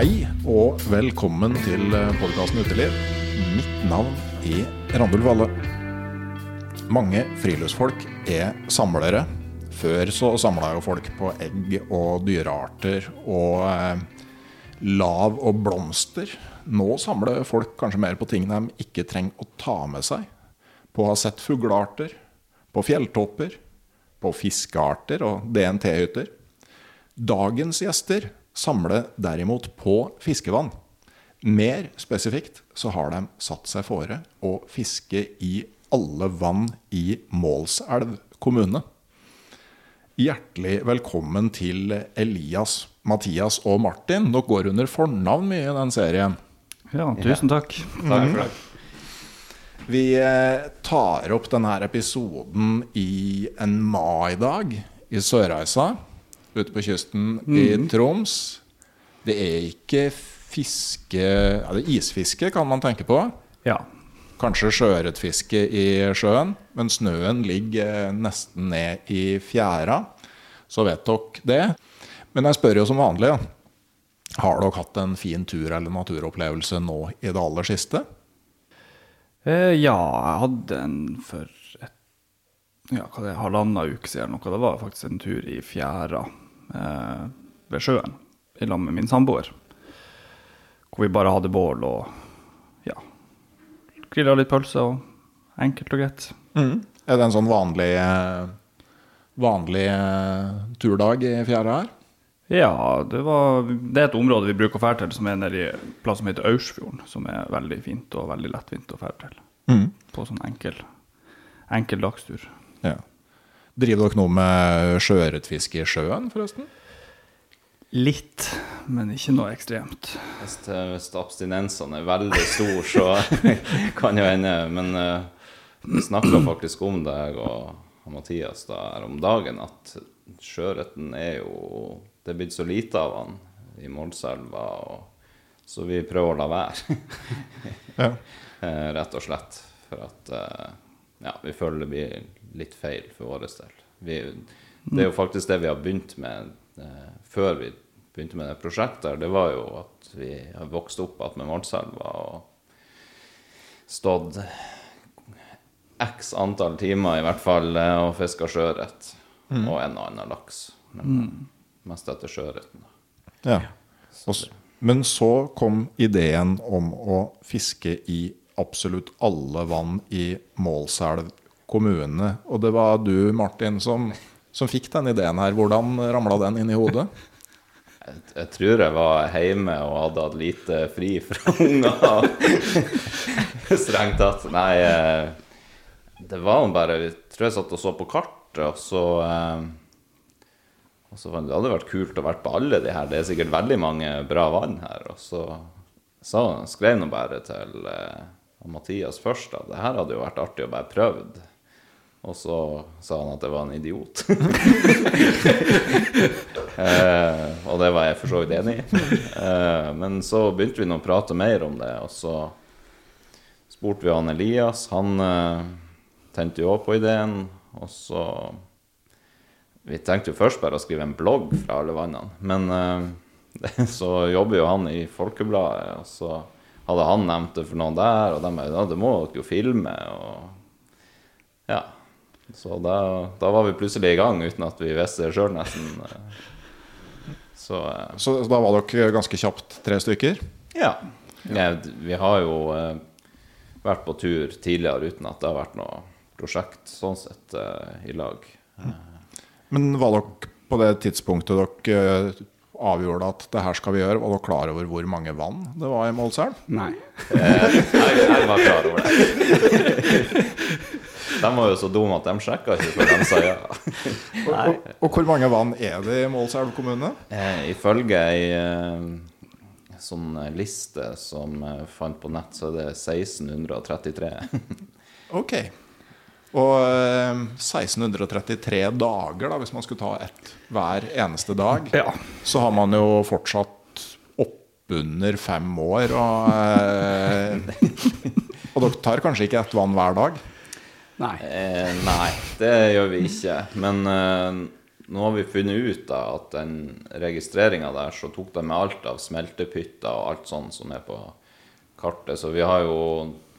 Hei og velkommen til podkasten Uteliv. Mitt navn er Randulf Valle. Mange friluftsfolk er samlere. Før så samla jo folk på egg og dyrearter og eh, lav og blomster. Nå samler folk kanskje mer på ting de ikke trenger å ta med seg. På å ha sett fuglearter, på fjelltopper, på fiskearter og DNT-hytter. Dagens gjester samler derimot på fiskevann. Mer spesifikt så har de satt seg fore å fiske i alle vann i Målselv kommune. Hjertelig velkommen til Elias, Mathias og Martin. Dere går under fornavn mye i den serien. Ja, tusen takk. Takk for det. Vi eh, tar opp denne episoden i en maidag i Sørreisa, ute på kysten i Troms. Det er ikke fiske er isfiske, kan man tenke på. Ja. Kanskje sjøørretfiske i sjøen, men snøen ligger nesten ned i fjæra. Så vet dere det. Men jeg spør jo som vanlig, har dere hatt en fin tur eller naturopplevelse nå i det aller siste? Eh, ja, jeg hadde en for et, ja, hva det halvannen uke siden. Noe. Det var faktisk en tur i fjæra eh, ved sjøen i lag med min samboer. Hvor vi bare hadde bål og ja, grilla litt pølse og enkelt og greit. Er det en sånn vanlig, eh, vanlig eh, turdag i fjæra her? Ja, det, var, det er et område vi bruker å fære til, som er nede i plass som heter Aursfjorden. Som er veldig fint og veldig lettvint å fære til. På sånn enkel, enkel dagstur. Ja. Driver dere noe med sjøørretfiske i sjøen, forresten? Litt, men ikke noe ekstremt. Hvis, det- hvis abstinensene er veldig store, så kan jo hende. Men eh, vi snakka faktisk om det, jeg og Mathias da, her om dagen, at sjøørreten er jo Det er blitt så lite av han i Målselva, og, så vi prøver å la være. Ja. Eh, Rett og slett. For at eh, ja, vi føler det blir litt feil for vår del. Vi, det er jo faktisk det vi har begynt med eh, før vi begynte med det prosjektet. Det var jo at vi har vokst opp med Målselva og stått x antall timer i hvert fall eh, og fiska sjøørret. Og en og annen laks. Men mest etter sjøørreten. Ja. Men så kom ideen om å fiske i absolutt alle vann i Målselv kommune. Og det var du, Martin, som, som fikk den ideen her. Hvordan ramla den inn i hodet? Jeg, jeg tror jeg var hjemme og hadde hatt lite fri fra unger. Strengt tatt. Nei, eh, det var jo bare Jeg tror jeg satt og så på kartet, og så eh, og så Det hadde vært kult å være på alle de her. Det er sikkert veldig mange bra vann her. Og så så skrev han bare til eh, Mathias først at det her hadde jo vært artig å bare prøvd. Og så sa han at jeg var en idiot. eh, og det var jeg for så vidt enig i. Eh, men så begynte vi nå å prate mer om det, og så spurte vi han Elias. Han eh, tente jo òg på ideen, og så Vi tenkte jo først bare å skrive en blogg fra alle vannene, men eh, så jobber jo han i Folkebladet, og så hadde han nevnt det for noen der, og de bare ja, det må dere jo filme, og ja. Så da, da var vi plutselig i gang uten at vi visste det sjøl, nesten. Så eh, Så da var dere ganske kjapt tre stykker? ja. ja. vi har jo eh, vært på tur tidligere uten at det har vært noe prosjekt sånn sett eh, i lag. Men var dere på det tidspunktet dere avgjorde at det her skal vi gjøre, var dere klar over hvor mange vann det var i Målselv? Nei. Nei, jeg var klar over det. De var jo så dumme at de sjekka ikke før de sa ja. Og, og, og hvor mange vann er det i Målselv kommune? Eh, ifølge ei eh, sånn liste som jeg fant på nett, så er det 1633. Ok. Og eh, 1633 dager, da, hvis man skulle ta ett hver eneste dag, Ja. så har man jo fortsatt oppunder fem år. Og, eh, og dere tar kanskje ikke ett vann hver dag? Nei. Eh, nei, det gjør vi ikke. Men eh, nå har vi funnet ut da at den registreringa der, så tok de med alt av smeltepytter og alt sånt som er på kartet. Så vi har jo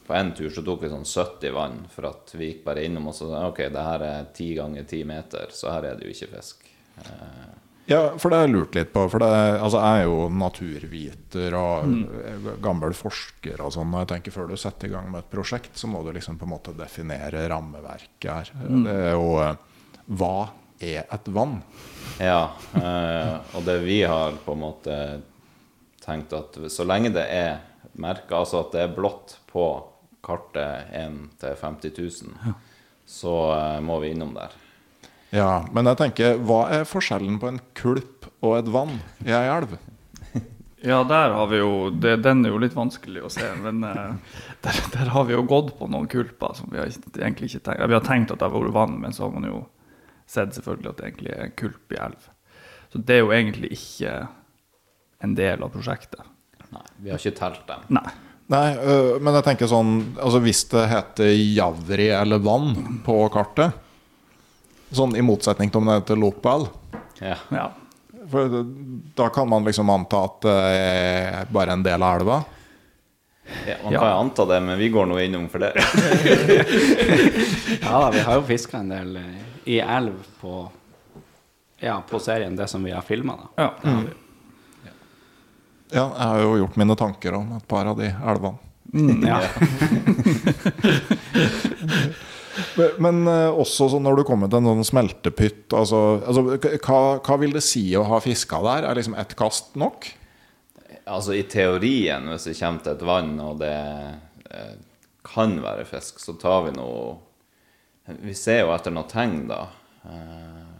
på en tur så tok vi sånn 70 vann for at vi gikk bare innom og sa OK, det her er 10 ganger 10 meter, så her er det jo ikke fisk. Eh, Ja, for det har jeg lurt litt på. For det, altså, jeg er jo naturviter og mm. gammel forsker og sånn. Og jeg tenker før du setter i gang med et prosjekt, så må du liksom på en måte definere rammeverket her. Det er jo eh, Hva er et vann? Ja, eh, og det vi har på en måte tenkt at så lenge det er merka, altså at det er blått på kartet 1 til 50 000, så eh, må vi innom der. Ja, men jeg tenker, hva er forskjellen på en kulp og et vann i ei elv? Ja, der har vi jo det, Den er jo litt vanskelig å se, men eh, der, der har vi jo gått på noen kulper som vi har egentlig ikke tenkt Vi har tenkt at det har vært vann, men så har man jo sett selvfølgelig at det egentlig er en kulp i elv. Så det er jo egentlig ikke en del av prosjektet. Nei, vi har ikke telt dem. Nei. Nei, øh, men jeg tenker sånn Altså Hvis det heter Javri eller vann på kartet, sånn i motsetning til om det heter Lopal Ja. Ja. For da kan man liksom anta at det er bare en del av elva. ja man kan jo anta det, men vi går nå innom for det. Ja, vi har jo fiska en del eh, i elv på Ja, på serien, det som vi har filma, ja. det. Ja, jeg har jo gjort mine tanker om et par av de elvene. Ja. Men, øh, også når du kommer til en sånn smeltepytt altså, altså, hva, hva vil det si å ha fiska der? Er liksom ett kast nok? Altså i teorien, hvis det kommer til et vann og det eh, kan være fisk, så tar vi noe Vi ser jo etter noe tegn, da. Eh,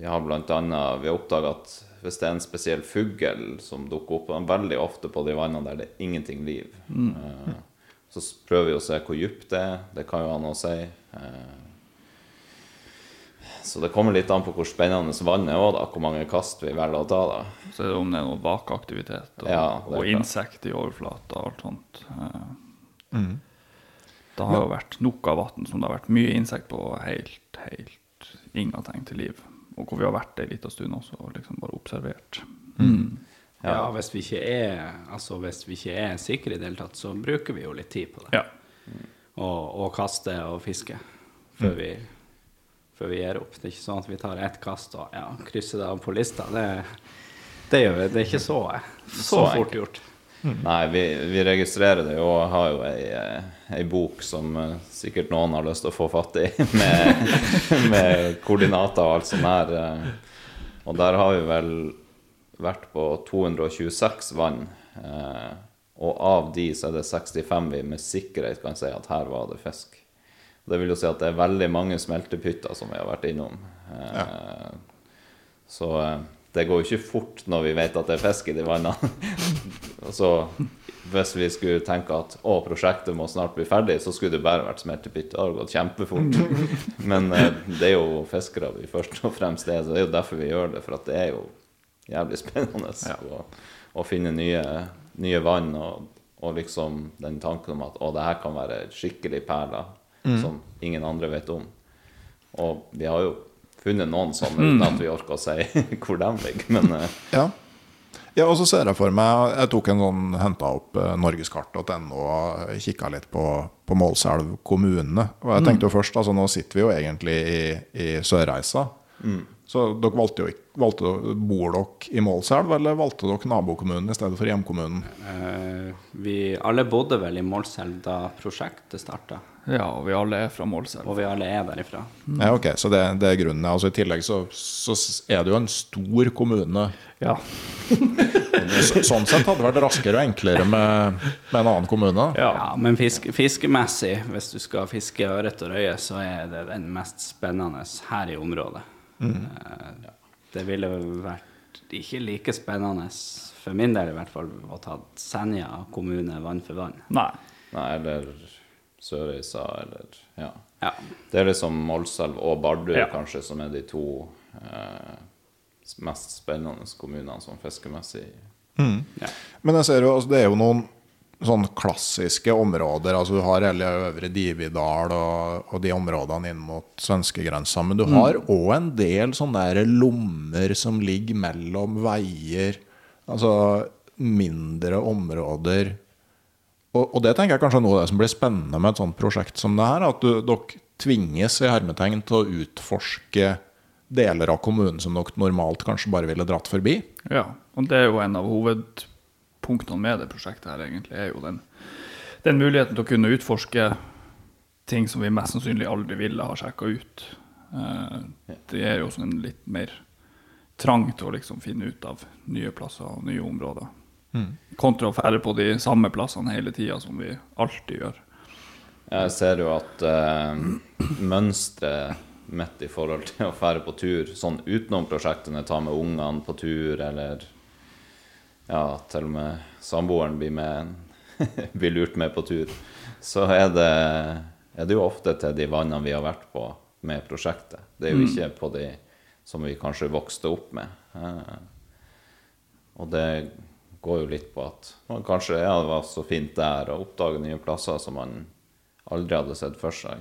vi har blant annet Vi har oppdaga at hvis det er en spesiell fugl som dukker opp veldig ofte på de vannene der det er ingenting liv, eh, så prøver vi å se hvor dypt det er. Det kan jo han å si. Eh, så det kommer litt an på hvor spennende vannet er òg, da. Hvor mange kast vi velger å ta, da. Så er det om det er noe vakeaktivitet og, Ja, og insekt i overflata og alt sånt. Mm. Det har jo vært nok av vann som det har vært mye insekt på, og helt, helt ingenting til liv. Og hvor vi har vært ei lita stund også og liksom bare observert. Ja, hvis vi ikke er Altså, hvis vi ikke er sikre i det hele tatt, så bruker vi jo litt tid på det. Ja. Og, og kaste og fiske før, vi, før vi gir opp. Det er ikke sånn at vi tar ett kast og ja, krysser det av på lista. Det, det, gjør vi. det er ikke så, så, Så fort gjort. gjort. Nei, vi, vi registrerer det jo og har jo ei, ei bok som eh, sikkert noen har lyst til å få fatt i, med, med koordinater og alt sånt her. eh. Og der har vi vel vært på 226 vann. eh, Og av de så er det 65 vi med sikkerhet kan si at her var det fisk. Det vil jo si at det er veldig mange smeltepytter som vi har vært innom. Eh, Så eh, det går jo ikke fort når vi vet at det er fisk i de vannene. Så hvis vi skulle tenke at å, prosjektet må snart bli ferdig, så skulle det bare vært smeltepytt. Det har gått kjempefort. Men eh, det er jo fiskere vi først og fremst er, så det er jo derfor vi gjør det. For at det er jo jævlig spennende å, å finne nye, nye vann og, og liksom den tanken om at å, det her kan være skikkelig perler som ingen andre vet om. Og vi har jo funnet noen sånne uten at vi orker å si hvor de ligger. Men eh, Ja. Ja, og så ser jeg for meg Jeg tok en sånn, henta opp eh, norgeskart.no og kikka litt på, på Målselv kommune. Og jeg tenkte jo først altså Nå sitter vi jo egentlig i, i Sørreisa. Så dere valgte jo ikke valgte, dere- Bor dere i Målselv, eller valgte dere nabokommunen i stedet for hjemkommunen? Eh, vi alle bodde vel i Målselv da prosjektet starta, Ja, og vi alle er fra Målselv. og vi alle er derifra. Ja, ok, Så det, det er grunnen. Altså I tillegg så, så er det jo en stor kommune. Ja. Så, sånn sett hadde det vært raskere og enklere med, med en annen kommune. Ja, men fisk, fiskemessig, hvis du skal fiske ørret og røye, så er det den mest spennende her i området. Eh, Det ville vært ikke like spennende, for min del i hvert fall, å ta Senja kommune vann for vann. Nei. Nei, eller Sørreisa, eller Ja. Ja. Det er liksom Målselv og Bardu Ja. kanskje som er de to eh, mest spennende kommunene sånn fiskemessig. ja. Men jeg ser jo, altså, det er jo noen sånn klassiske områder. altså Du har hele Øvre Dividal og, og de områdene inn mot svenskegrensa. Men du har òg en del sånne der lommer som ligger mellom veier. Altså mindre områder. Og, og det tenker jeg kanskje er noe av det som blir spennende med et sånt prosjekt som det her. At du, dere tvinges i hermetegn til å utforske deler av kommunen som dere normalt kanskje bare ville dratt forbi. Ja, og det er jo en av hovedpunktene med det prosjektet her, egentlig, er jo den, den muligheten til å kunne utforske ting som vi mest sannsynlig aldri ville ha sjekka ut. Eh, det er jo sånn litt mer trang til å liksom finne ut av nye plasser og nye områder. Kontra å fære på de samme plassene hele tida, som vi alltid gjør. Jeg ser jo at eh, mønsteret mitt i forhold til å fære på tur, sånn utenom prosjektene, ta med ungene på tur, eller ja, til og med samboeren blir med blir lurt med på tur, så er det, er det jo ofte til de vannene vi har vært på med prosjektet. Det er jo ikke på de som vi kanskje vokste opp med. Eh, og det går jo litt på at man kanskje ja, det var så fint der, å oppdage nye plasser som man aldri hadde sett for seg.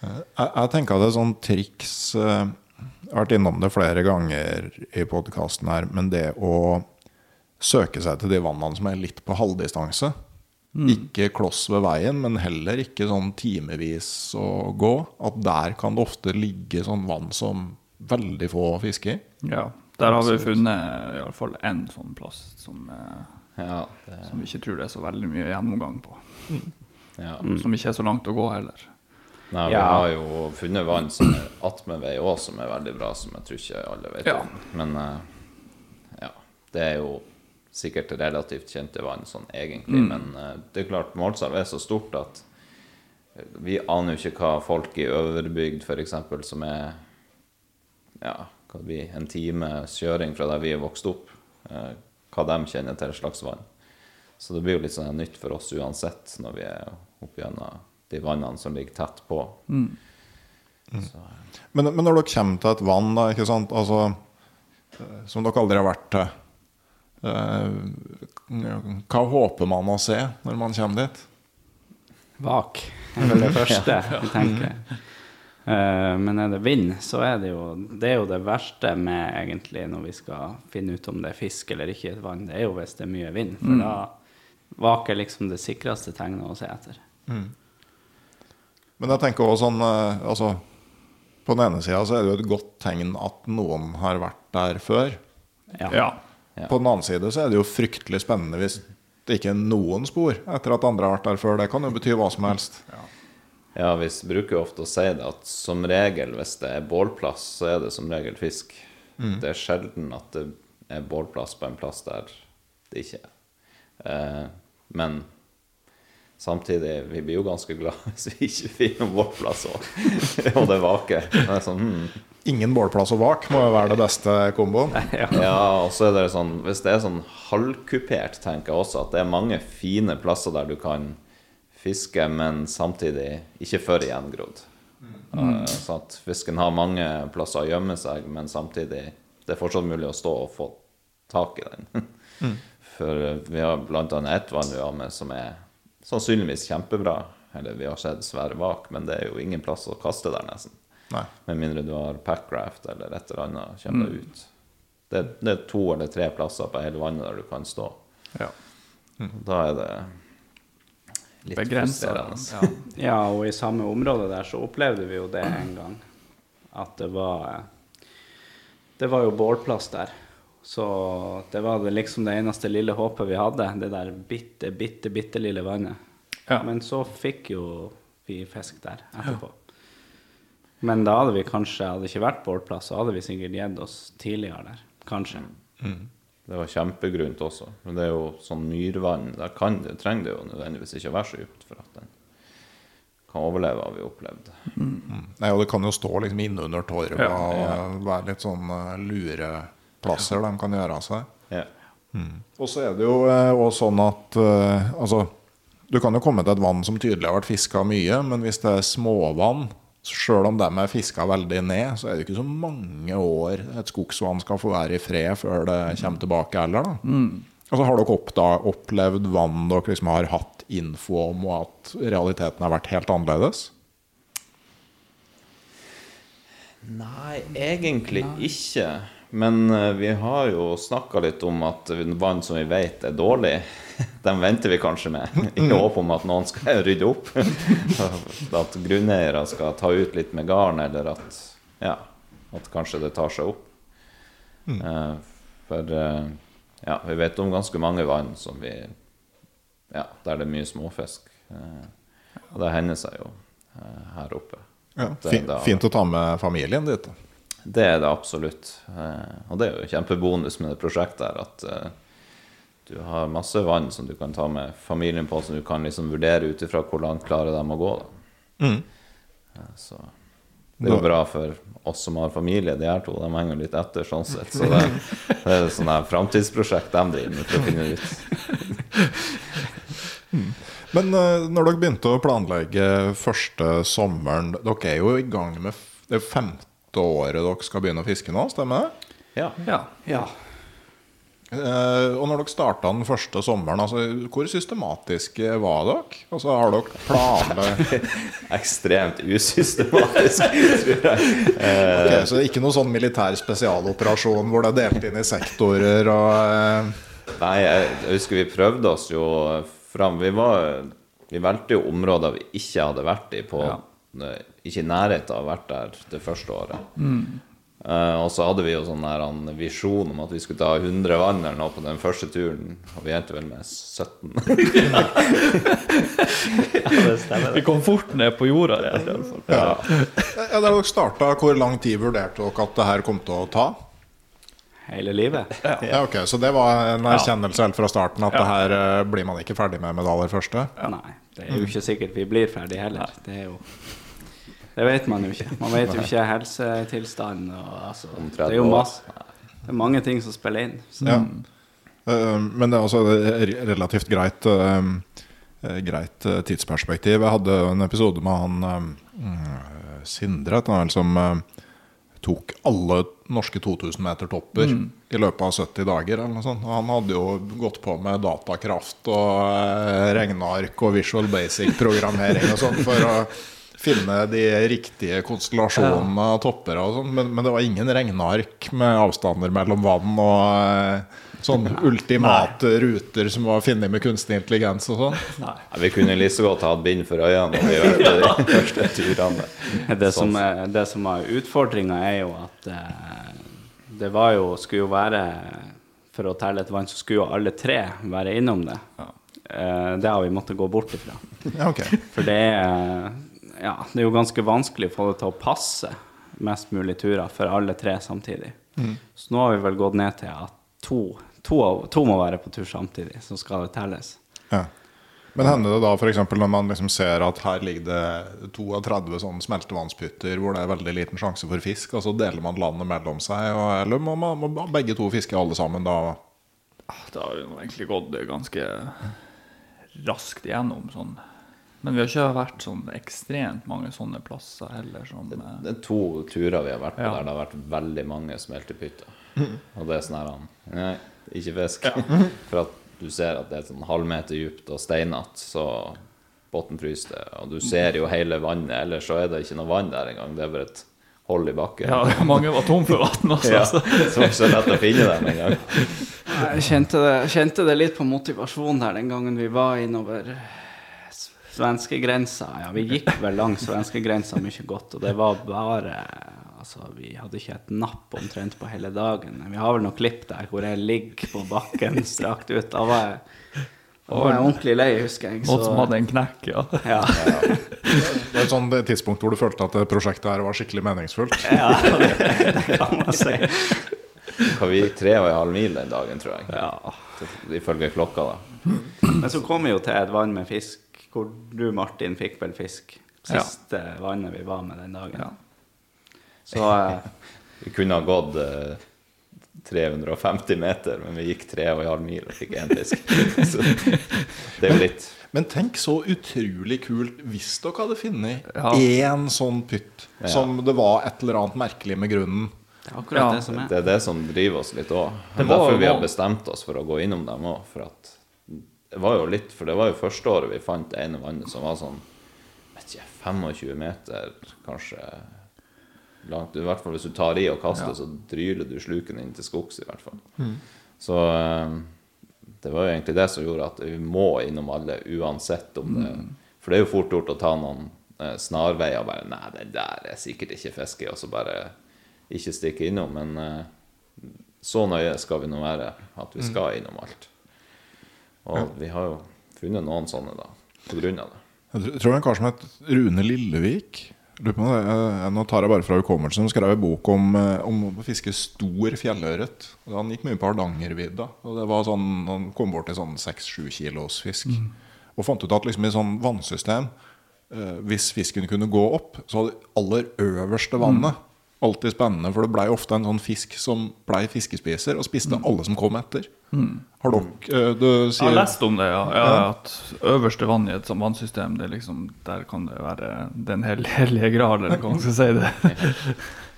Jeg, jeg tenker det er sånn triks eh, Jeg har vært innom det flere ganger i podkasten her, men det å søke seg til de vannene som er litt på halvdistanse. Ikke kloss ved veien, men heller ikke sånn timevis å gå. At der kan det ofte ligge sånn vann som veldig få fisker i. Ja, der har vi funnet i alle fall én sånn plass som, eh, Ja, det, som vi ikke tror det er så veldig mye gjennomgang på. ja. Som ikke er så langt å gå heller. Nei, vi Ja. har jo funnet vann som er attmed vei òg, som er veldig bra, som jeg tror ikke alle vet Ja. om. Men eh, ja, det er jo sikkert relativt kjente vann sånn egentlig, men eh, det er klart Målselv er så stort at vi aner jo ikke hva folk i Øverbygd f.eks., som er ja, hva det blir, en times kjøring fra der vi er vokst opp, eh, hva de kjenner til slags vann. Så det blir jo litt sånn nytt for oss uansett når vi er opp gjennom de vannene som ligger tett på. Så, Men, men når dere kommer til et vann, da, ikke sant altså, eh, som dere aldri har vært til eh, Hva håper man å se når man kommer dit? Vak er vel det første jeg tenker. Eh, men er det vind, så er det jo det, er jo det verste med egentlig når vi skal finne ut om det er fisk eller ikke i et vann. Det er jo hvis det er mye vind, for da vak er liksom det sikreste tegnet å se etter. Men jeg tenker også sånn eh, altså, På den ene sida så er det jo et godt tegn at noen har vært der før. Ja. Ja. Ja. På den annen side så er det jo fryktelig spennende hvis det ikke er noen spor etter at andre har vært der før. Det kan jo bety hva som helst. Ja, vi bruker jo ofte å si det at som regel hvis det er bålplass, så er det som regel fisk. Det er sjelden at det er bålplass på en plass der det ikke er. Eh, men samtidig, vi blir jo ganske glad hvis vi ikke finner noen bålplass òg. og det vaker. Det er sånn, hmm. Ingen bålplass og vak må jo være det beste komboen. Ja, og så er det sånn Hvis det er sånn halvkupert, tenker jeg også at det er mange fine plasser der du kan fiske, men samtidig ikke for gjengrodd. Mm. Så at fisken har mange plasser å gjemme seg, men samtidig det er fortsatt mulig å stå og få tak i den. For eh, vi har annet ett vann vi har med som er sannsynligvis kjempebra. Eller vi har sett svære vak, men det er jo ingen plass å kaste der, nesten. Nei. Med mindre du har packraft eller et eller annet kommer deg ut. Det, det er to eller tre plasser på hele vannet der du kan stå. Ja. Da er det litt frustrerende. Ja. Ja, og i samme område der så opplevde vi jo det en gang. At det var eh, Det var jo bålplass der. Så det var det liksom det eneste lille håpet vi hadde. Det der bitte, bitte, bitte lille vannet. Ja. Men så fikk jo vi fisk der etterpå. Men da hadde vi kanskje, hadde ikke vært bålplass, så hadde vi sikkert gitt oss tidligere der. Kanskje. Det var kjempegrunt også. Men det er jo sånn myrvann. Der kan det, trenger det jo nødvendigvis ikke å være så dypt for at den kan overleve, har vi opplevd. Nei, og det kan jo stå liksom innunder torvet Ja, og være litt sånn eh, lureplasser de kan gjøre av seg. Ja. Og så er det jo òg sånn at eh, altså, du kan jo komme til et vann som tydelig har vært fiska mye, men hvis det er småvann, sjøl om de er fiska veldig ned, så er det ikke så mange år et skogsvann skal få være i fred før det kommer tilbake heller. da. Altså, har dere opp, da, opplevd vann dere liksom har hatt info om, og at realiteten har vært helt annerledes? Nei, egentlig ikke. Men eh, vi har jo snakka litt om at vann som vi vet er dårlig, den venter vi kanskje med. I håp om at noen skal rydde opp. At grunneiere skal ta ut litt med garn, eller at, ja, at kanskje det tar seg opp. Eh, For eh, ja, vi vet om ganske mange vann som vi Ja, der det er mye småfisk. Og det hender seg jo her oppe. Ja, fint, da- fint å ta med familien dit. Det er det absolutt. Eh, og det er jo kjempebonus med det prosjektet her, at eh, du har masse vann som du kan ta med familien på, som du kan liksom vurdere ut ifra hvor langt klarer de å gå. Da. Mm. Så det er jo bra for oss som har familie, de her to. De henger litt etter sånn sett. Så det, det er et sånt her framtidsprosjekt de driver med for å finne ut. Men eh, når dere begynte å planlegge første sommeren Dere er jo i gang med det er femte året dere skal begynne å fiske nå, stemmer det? Ja. ja. Ja. Uh, og når dere starta den første sommeren, altså, hvor systematiske var dere? Altså, har dere planer Ekstremt usystematisk, tror jeg. Ok, Så det er ikke noe sånn militær spesialoperasjon hvor det er delt inn i sektorer og uh... Nei, jeg husker vi prøvde oss jo fram. Vi, var, vi valgte jo områder vi ikke hadde vært i på eh, Ikke i nærheten av å ha vært der det første året. Eh, og så hadde vi jo sånn her en visjon om at vi skulle ta 100 vann eller noe på den første turen, og vi endte vel med 17. Vi kom fort ned på jorda ja. alle. Ja, Da dere starta, hvor lang tid vurderte dere at det her kom til å ta? Hele livet. Ja, ok, Så det var en erkjennelse helt fra starten at det her eh, blir man ikke ferdig med med det aller første? Nei, det er jo ikke sikkert vi blir ferdig heller. Det er jo Det vet man jo ikke. Man vet jo ikke helsetilstanden og altså Det er jo masse Det er mange ting som spiller inn. Så Ja. Eh, Men det er også relativt greit, eh, eh, greit eh, tidsperspektiv. Jeg hadde en episode med han eh, mm, Sindre han vel, som eh, tok alle norske 2000-meter-topper i løpet av 70 dager. eller noe sånt. Og han hadde jo gått på med datakraft og eh, regneark og Visual Basic-programmering og sånn for å finne de riktige konstellasjonene av topper og sånn. Men, men det var ingen regneark med avstander mellom vann og eh, sånn ultimate ruter som var funnet med kunstig intelligens og sånn. Ja, vi kunne like så godt hatt bind for øynene når vi gjorde de første turene. det som er, det som er utfordringa, er jo at eh, det var jo Skulle jo være For å telle et vann, så skulle jo alle tre være innom det. Ja. det har vi måttet gå bort ifra. Okay. For det er, ja, det er jo ganske vanskelig å få det til å passe mest mulig turer for alle tre samtidig. Så nå har vi vel gått ned til at to, to, to må være på tur samtidig, så skal det telles. Ja. Men hender det da f.eks. når man liksom ser at her ligger det 32 sånne smeltevannspytter hvor det er veldig liten sjanse for fisk, og så deler man landet mellom seg, og, eller må, man, må begge to fiske alle sammen da? Det har jo egentlig gått ganske raskt igjennom sånn. Men vi har ikke vært sånn ekstremt mange sånne plasser heller som det, Det er to turer vi har vært på Ja. der det har vært veldig mange smeltepytter. Og det er sånn her han, Nei, ikke fisk. For at du ser at det er sånn halvmeter dypt og steinete, så bunnen fryser det. Og du ser jo hele vannet, ellers så er det ikke noe vann der engang. Det er bare et hold i bakken. Ja, mange var tom for vann også. Ja, så- så det var ikke så lett å finne dem engang. Jeg kjente det, kjente det litt på motivasjon der den gangen vi var innover svenskegrensa. Ja, vi gikk vel langs svenskegrensa mye godt, og det var bare Altså, vi hadde ikke et napp omtrent på hele dagen. Vi har vel noen klipp der hvor jeg ligger på bakken strakt ut. Da var jeg, da var jeg ordentlig lei, husker jeg. og som hadde en knekk, ja. ja. Det er et sånt tidspunkt hvor du følte at prosjektet her var skikkelig meningsfullt. ja, det, det kan man si. Vi gikk tre og en halv mil den dagen, tror jeg. Ja. Ifølge klokka, da. Men så kom vi jo til et vann med fisk, hvor du, Martin, fikk vel fisk. Ja. Siste vannet vi var med den dagen. Ja. Så eh, Vi kunne ha gått eh, 350 meter, men vi gikk tre og en halv mil og fikk én fisk. Så det er jo litt Men tenk så utrolig kult hvis dere hadde funnet Ja. én sånn pytt Ja. som det var et eller annet merkelig med grunnen. det er akkurat Ja, det som er. Det er det som driver oss litt òg. Derfor vi har bestemt oss for å gå innom dem òg. For at det var jo litt For det var jo første året vi fant det ene vannet som var sånn vet ikke, 25 meter, kanskje langt. I hvert fall hvis du tar i og kaster, Ja. så dryler du sluken inn til skogs, i hvert fall. Så eh, det var jo egentlig det som gjorde at vi må innom alle, uansett om det For det er jo fort gjort å ta noen eh, snarveier og bare Nei, den der er sikkert ikke fiske og så bare ikke stikke innom. Men eh, så nøye skal vi nå være at vi skal innom alt. Og vi har jo funnet noen sånne, da, på grunn av det. Jeg tror- det er en kar som het Rune Lillevik. Eh, Nå tar jeg bare fra hukommelsen. Han skrev en bok om, eh, om å fiske stor fjellørret. Han gikk mye på Hardangervidda. Og det var sånn, Han kom bort til sånn 6-7 kilos fisk. Og fant ut at liksom i sånn vannsystem eh, Hvis fisken kunne gå opp, så hadde det aller øverste vannet alltid spennende. For det blei ofte en sånn fisk som blei fiskespiser, og spiste alle som kom etter. Har dere du sier... Jeg har lest om det, ja. ja at øverste vann i et vannsystem, det liksom, der kan det være den hellige grad, eller hva man skal si det.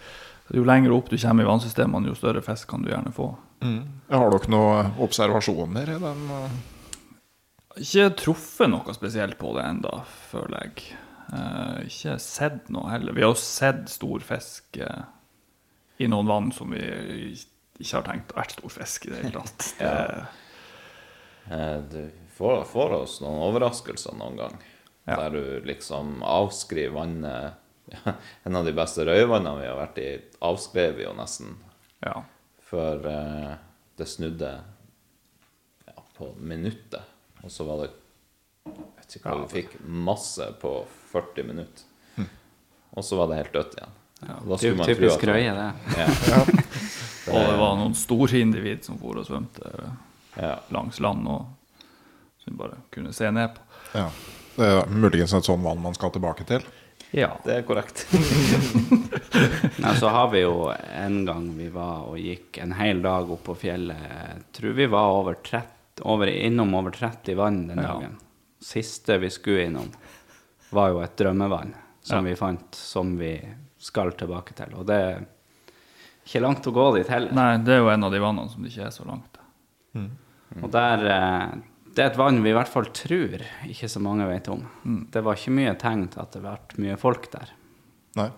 Jo lenger opp du kommer i vannsystemene, jo større fisk kan du gjerne få. Mm. Har dere noen observasjoner i den? eh? Ikke truffet noe spesielt på det enda, føler jeg. Uh, ikke sett noe heller. Vi har jo sett stor fisk uh, i noen vann som vi ikke har tenkt å være stor fisk i det hele tatt. Det, Eh, Du får, får oss noen overraskelser noen gang. Ja. Der du liksom avskriver vannet ja, En av de beste røyvannene vi har vært i, avskrev vi jo nesten ja. før eh, det snudde ja, på minuttet. Og så var det Jeg vet ikke hva vi fikk. Masse på 40 minutter. Og så var det helt dødt igjen. Ja, Typisk røye, det. Ja, Og det var noen store individ som for og svømte ja. langs land, og som vi bare kunne se ned på. Ja. Det er muligens et sånn vann man skal tilbake til. Ja. Det er korrekt. Nei, så har vi jo en gang vi var og gikk en hel dag opp på fjellet. Tror vi var over 30, over, innom over 30 vann den Ja. dagen. Siste vi skulle innom, var jo et drømmevann som Ja. vi fant, som vi skal tilbake til. Og det ikke langt å gå dit heller. Nei, det er jo en av de vannene som det ikke er så langt. Og der, eh, det er et vann vi i hvert fall tror ikke så mange vet om. Det var ikke mye tegn til at det har vært mye folk der. Nei.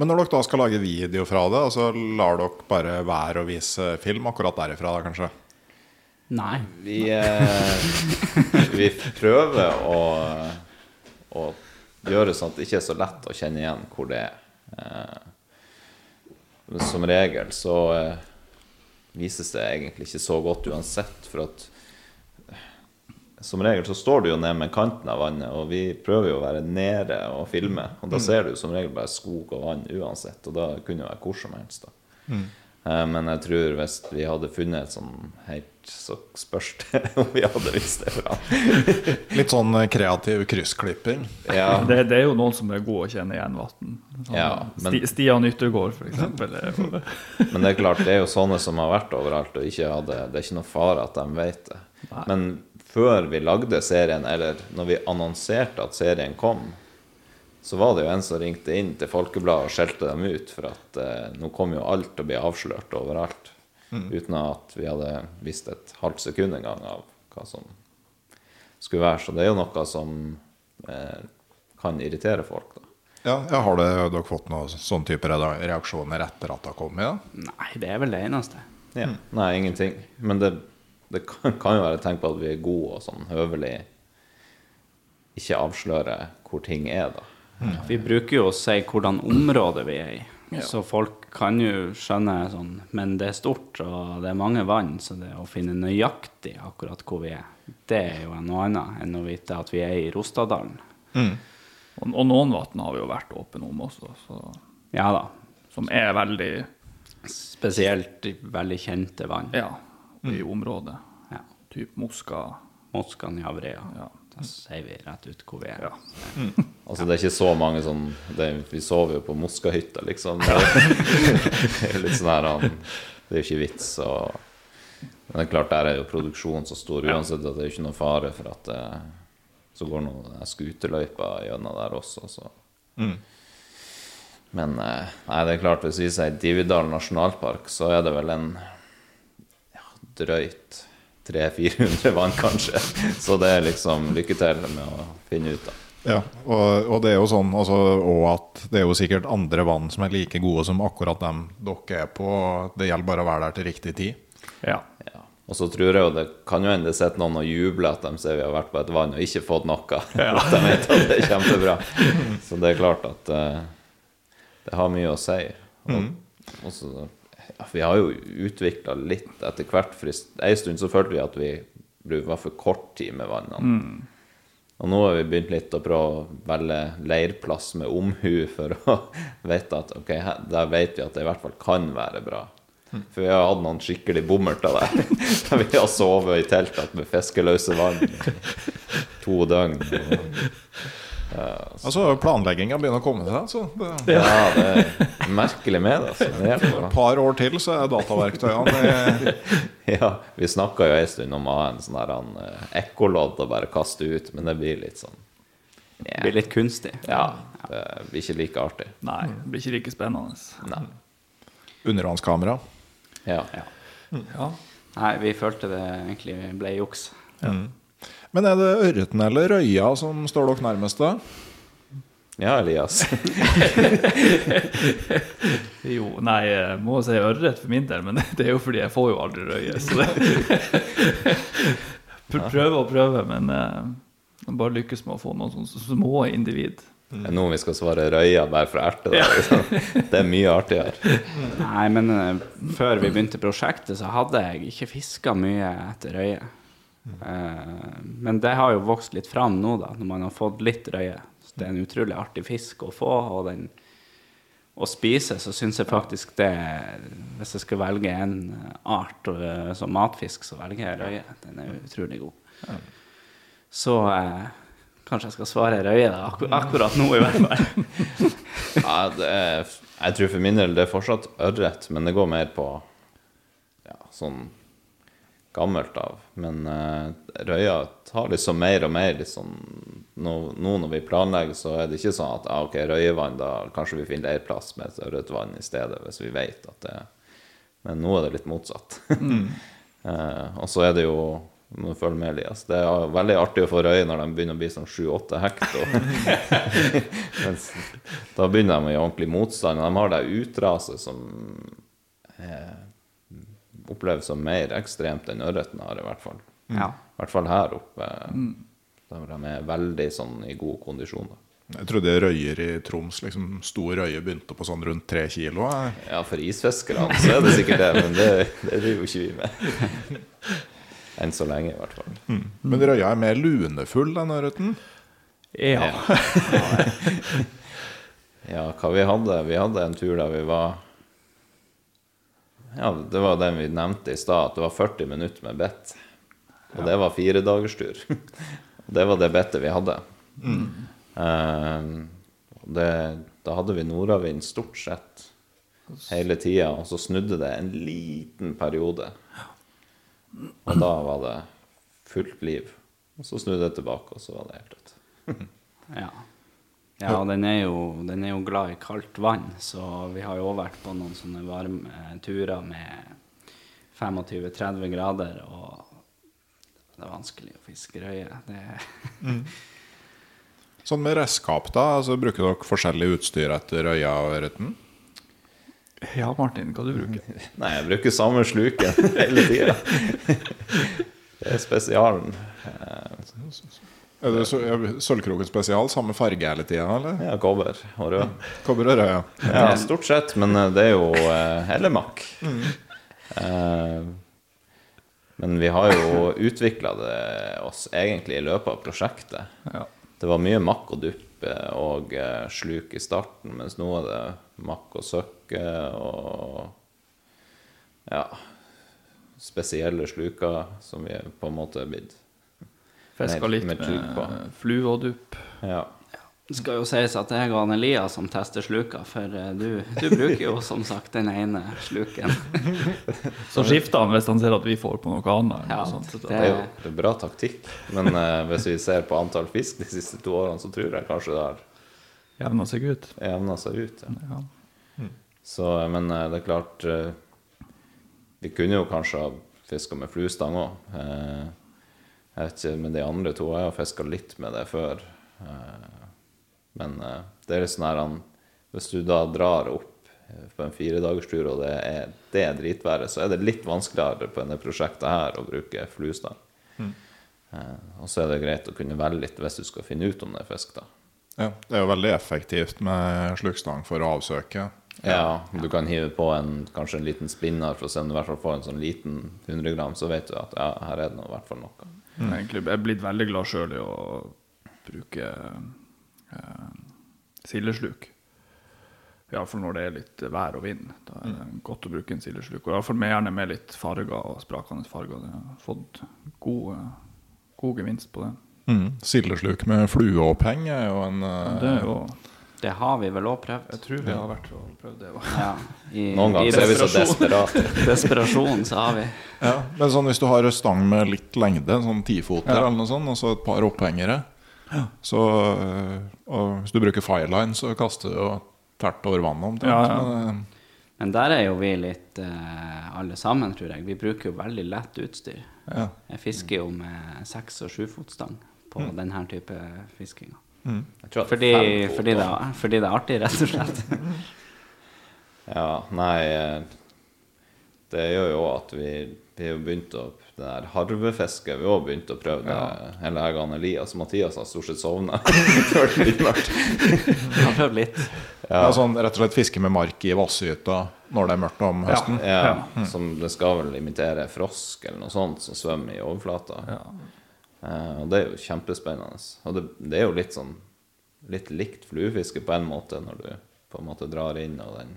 Men når dere da skal lage video fra det, altså lar dere bare være å vise film akkurat derifra, da kanskje? Nei. Vi, eh, vi prøver å, å gjøre sånn at det ikke er så lett å kjenne igjen hvor det er. Eh, som regel så eh, vises det egentlig ikke så godt uansett, for at eh, som regel så står du jo ned med kanten av vannet, og vi prøver jo å være nede og filme. Og da ser du som regel bare skog og vann uansett, og da kunne det være hvor som helst. da. Eh, Men jeg tror hvis vi hadde funnet et sånn helt, så spørs det om vi hadde visst det fra. Litt sånn eh, kreativ kryssklipping. Ja, Det, det er jo noen som er gode å kjenne igjen vann. Sånn, Ja, men- Stian Yttergård, for eksempel. er men det er klart, det er jo sånne som har vært overalt, og ikke hadde, det er ikke noe fare at de vet det. Nei. Men før vi lagde serien, eller når vi annonserte at serien kom, så var det jo en som ringte inn til Folkebladet og skjelte dem ut for at eh, nå kom jo alt til å bli avslørt overalt. Uten at vi hadde visst et halvt sekund engang av hva som skulle være. Så det er jo noe som eh, kan irritere folk, da. Ja, ja, Har det, dere fått noen sånn type reaksjoner etter at det har kommet? Ja? Nei, det er vel det eneste. Ja. Nei, ingenting. Men det, det kan, kan jo være tegn på at vi er gode og sånn høvelig ikke avsløre hvor ting er, da. Vi bruker jo å si hvordan område vi er i. Så folk kan jo skjønne sånn Men det er stort, og det er mange vann, så det å finne nøyaktig akkurat hvor vi er, det er jo noe annet enn å vite at vi er i Rostadalen. Og, og noen vann har vi jo vært åpne om også, så, Ja da. som er veldig Spesielt i veldig kjente vann. ja, i området. Ja. Typ Moska. Moskan i Avrea. Ja. Da sier vi rett ut hvor vi er. Ja. Altså, det er ikke så mange sånn det, Vi sover jo på Moskahytta, liksom. Det er litt sånn her han Det er jo ikke vits å Men det er klart, der er jo produksjonen så stor uansett at det er jo ikke noe fare for at det så går noen skuterløyper gjennom der også, så Men eh, nei, det er klart, hvis vi sier Dividal nasjonalpark, så er det vel en ja, drøyt 300-400 vann, kanskje. Så det er liksom lykke til med å finne ut da. Ja, og, og det er jo sånn altså, Og at det er jo sikkert andre vann som er like gode som akkurat dem dere er på. Det gjelder bare å være der til riktig tid. Ja. Ja. Og så tror jeg jo det kan jo hende det sitter noen og jubler at de ser vi har vært på et vann og ikke fått noe. At de vet at det er kjempebra. Så det er klart at uh, det har mye å si. Og, og så, ja, vi har jo utvikla litt etter hvert. For en stund så følte vi at vi var for kort tid med vannene. Og nå har vi begynt litt å prøve å velge leirplass med omhu for å vite at ok, der vet vi at det i hvert fall kan være bra. For vi har hatt noen skikkelig bommerter der. Der vi har sovet i teltet med fiskeløse vann to døgn. Altså, Planlegginga begynner å komme seg. Altså. det, Ja, det er merkelig med det. Altså. Et par år til, så er dataverktøyene det, Ja, vi snakka jo en stund om å ha en sånn der han, eh, ekkolodd og bare kaste ut, men det blir litt sånn Det blir litt kunstig. Ja, det blir ikke like artig. Nei, det blir ikke like spennende. Nei. undervannskamera. Ja. Ja. Nei, vi følte det egentlig ble juks. Men er det ørreten eller røya som står dere nærmest? da? ja, Elias. Jo, nei, jeg må si ørret for min del, men det er jo fordi jeg får jo aldri røye. Så det Prøve og prøve, men eh, bare lykkes med å få noen sånne små individ. Mm. er nå vi skal svare røya bare for å erte det. Liksom. Det er mye artigere. Nei, men eh, før vi begynte prosjektet, så hadde jeg ikke fiska mye etter røye. Eh, men det har jo vokst litt fram nå, da, når man har fått litt røye. Så det er en utrolig artig fisk å få, og den å spise, så syns jeg faktisk det Hvis jeg skal velge en art eh, som matfisk, så velger jeg røye. Den er utrolig god. Så eh, kanskje jeg skal svare røye, da. Akkur akkurat nå, i hvert fall. Ja, det er, jeg tror for min del det er fortsatt ørret, men det går mer på ja, sånn gammelt av. Men uh, røya tar liksom mer og mer liksom, nå, nå når vi planlegger, så er det ikke sånn at ah, ok, røyevann, da kanskje vi finner leirplass med et rødt vann i stedet, hvis vi vet at det Men nå er det litt motsatt. eh, og så er det jo må følge med, Elias. Det er veldig artig å få røye når de begynner å bli sånn sju-åtte hekto. Mens da begynner de å gjøre ordentlig motstand. De har det utraset som eh, oppleves som mer ekstremt enn ørreten har, i hvert fall. Ja. I hvert fall her oppe. Der de er veldig sånn i god kondisjon. Da. Jeg trodde røyer i Troms, liksom stor røye, begynte på sånn rundt tre kilo. jeg. Ja, for isfiskerne så er det sikkert det, men det, det driver jo ikke vi med. Enn så lenge, i hvert fall. Men røya er mer lunefull enn ørreten. Ja. Ja, hva vi hadde? Vi hadde en tur der vi var Ja, det var den vi nevnte i stad, at det var 40 minutter med bett. Og det var firedagerstur. det var det bettet vi hadde. Eh, det, da hadde vi nordavind stort sett hele tida, og så snudde det en liten periode. Og da var det fullt liv. Og så snudde det tilbake, og så var det helt dødt. Ja. Ja, og den er, jo, den er jo glad i kaldt vann, så vi har jo også vært på noen sånne varme turer med 25-30 grader, og det er vanskelig å fiske røye. Det, Sånn med redskap, da? Altså, bruker dere forskjellig utstyr etter røya og ørreten? Ja, Martin, hva du bruker Nei, jeg bruker samme sluken hele tida. Det er spesialen. Er det Sølvkroken spesial, samme farge hele tida, eller? Ja, kobber og rød. Kobber og rød, ja. Ja, stort sett, men eh, det er jo eh, Eller makk. Eh, men vi har jo utvikla det oss egentlig i løpet av prosjektet. Ja. Det var mye makk og dupp og eh, sluk i starten, mens nå er det makk og søkke og ja spesielle sluker som vi på en måte er blitt. Fiska Med- litt med med, trykk og dupp. Ja. Det skal jo sies at det jeg og Elias som tester sluka, for eh, du, du bruker jo som sagt den ene sluken. Så skifter han hvis han ser at vi får på noe annet. Ja, noe det- Det er jo det er bra taktikk, men uh, hvis vi ser på antall fisk de siste to årene, så tror jeg kanskje det har jevna seg ut. jevna seg ut. Ja. Ja. Så, men uh, det er klart uh, Vi kunne jo kanskje ha fiska med fluestang òg. Jeg vet ikke med de andre to. Jeg har fiska litt med det før. Eh, Men eh, det er litt sånn her Hvis du da drar opp eh, på en firedagerstur, og det er, det er dritværet, så er det litt vanskeligere på dette prosjektet her å bruke fluestang. Mm. Og så er det greit å kunne velge litt hvis du skal finne ut om det er fisk, da. ja. Det er jo veldig effektivt med slukstang for å avsøke. Ja, du kan hive på en, kanskje en liten spinner for å se om du i hvert fall får en sånn liten 100 gram, så vet du at ja, her er det i hvert fall noe. Er egentlig jeg er blitt veldig glad sjøl i å bruke eh, sildesluk. Iallfall når det er litt vær og vind. Da er det godt å bruke en sildesluk. Og iallfall gjerne med litt farger og sprakende farger. Jeg har fått god, eh, god gevinst på det. Mm. Sildesluk med flueoppheng er jo en eh, Det er jo Det har vi vel òg prøvd. Jeg tror vi har vært og prøvd det. Ja, i, Noen ganger så er vi så desperate. desperasjon, så har vi. Ja, men sånn hvis du har en stang med litt lengde, sånn tifoter Ja. eller noe sånt, og så et par opphengere Så øh, Og hvis du bruker fireline, så kaster du jo tvert over vannet omtrent. Ja, ja. Men, øh, Men der er jo vi litt eh, alle sammen, tror jeg. Vi bruker jo veldig lett utstyr. ja. Jeg fisker jo med seks- og sjufotstang på denne type fiskinga. At Fordi, fem fordi, det, fordi det er artig, rett og slett. Ja, nei eh, Det gjør jo at vi, vi har begynt å Det der harvefisket Vi har begynt å prøve det. Hele jeg og Elias Mathias har stort sett sovna før det blir mørkt. Har prøvd litt. Ja, sånn rett og slett fiske med mark i vasshytta når det er mørkt om høsten. Ja, som det skal vel imitere frosk eller noe sånt som svømmer i overflata. Eh, og det er jo kjempespennende. Og det, det er jo litt sånn litt likt fluefiske på en måte, når du på en måte drar inn og den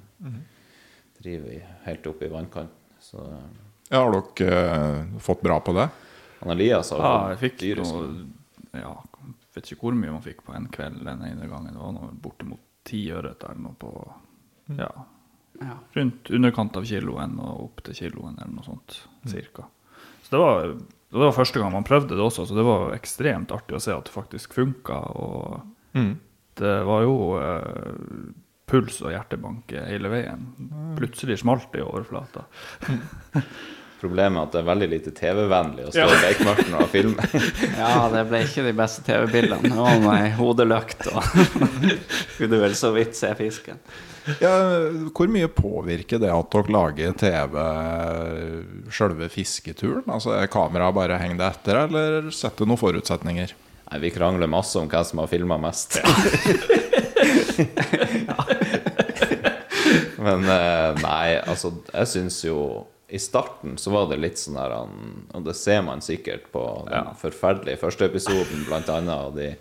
driver i, helt opp i vannkanten. Så eh, Ja, har dere uh, fått bra på det? han Elias har Ja, jeg fikk dyresko. noe Ja, vet ikke hvor mye man fikk på en kveld den ene gangen. Det var noe bortimot ti ørret eller noe på Ja, Ja. rundt underkant av kiloen og opp til kiloen eller noe sånt, cirka. Så det var, det var første gang man prøvde det også, så det var ekstremt artig å se at det faktisk funka. Og det var jo eh, puls og hjertebanke hele veien. Plutselig smalt det i overflata. Problemet er at det er veldig lite TV-vennlig å stå i beikmørket og filme. ja, det ble ikke de beste TV-bildene. Å oh, nei, ei hodeløkt og kunne vel så vidt se fisken. Ja, hvor mye påvirker det at dere lager TV sjølve fisketuren? Altså Er kameraet bare henger det etter, eller setter noen forutsetninger? Nei, vi krangler masse om hvem som har filma mest. Men eh, nei, altså, jeg syns jo I starten så var det litt sånn der han- Og det ser man sikkert på den forferdelige første episoden, blant annet, og de,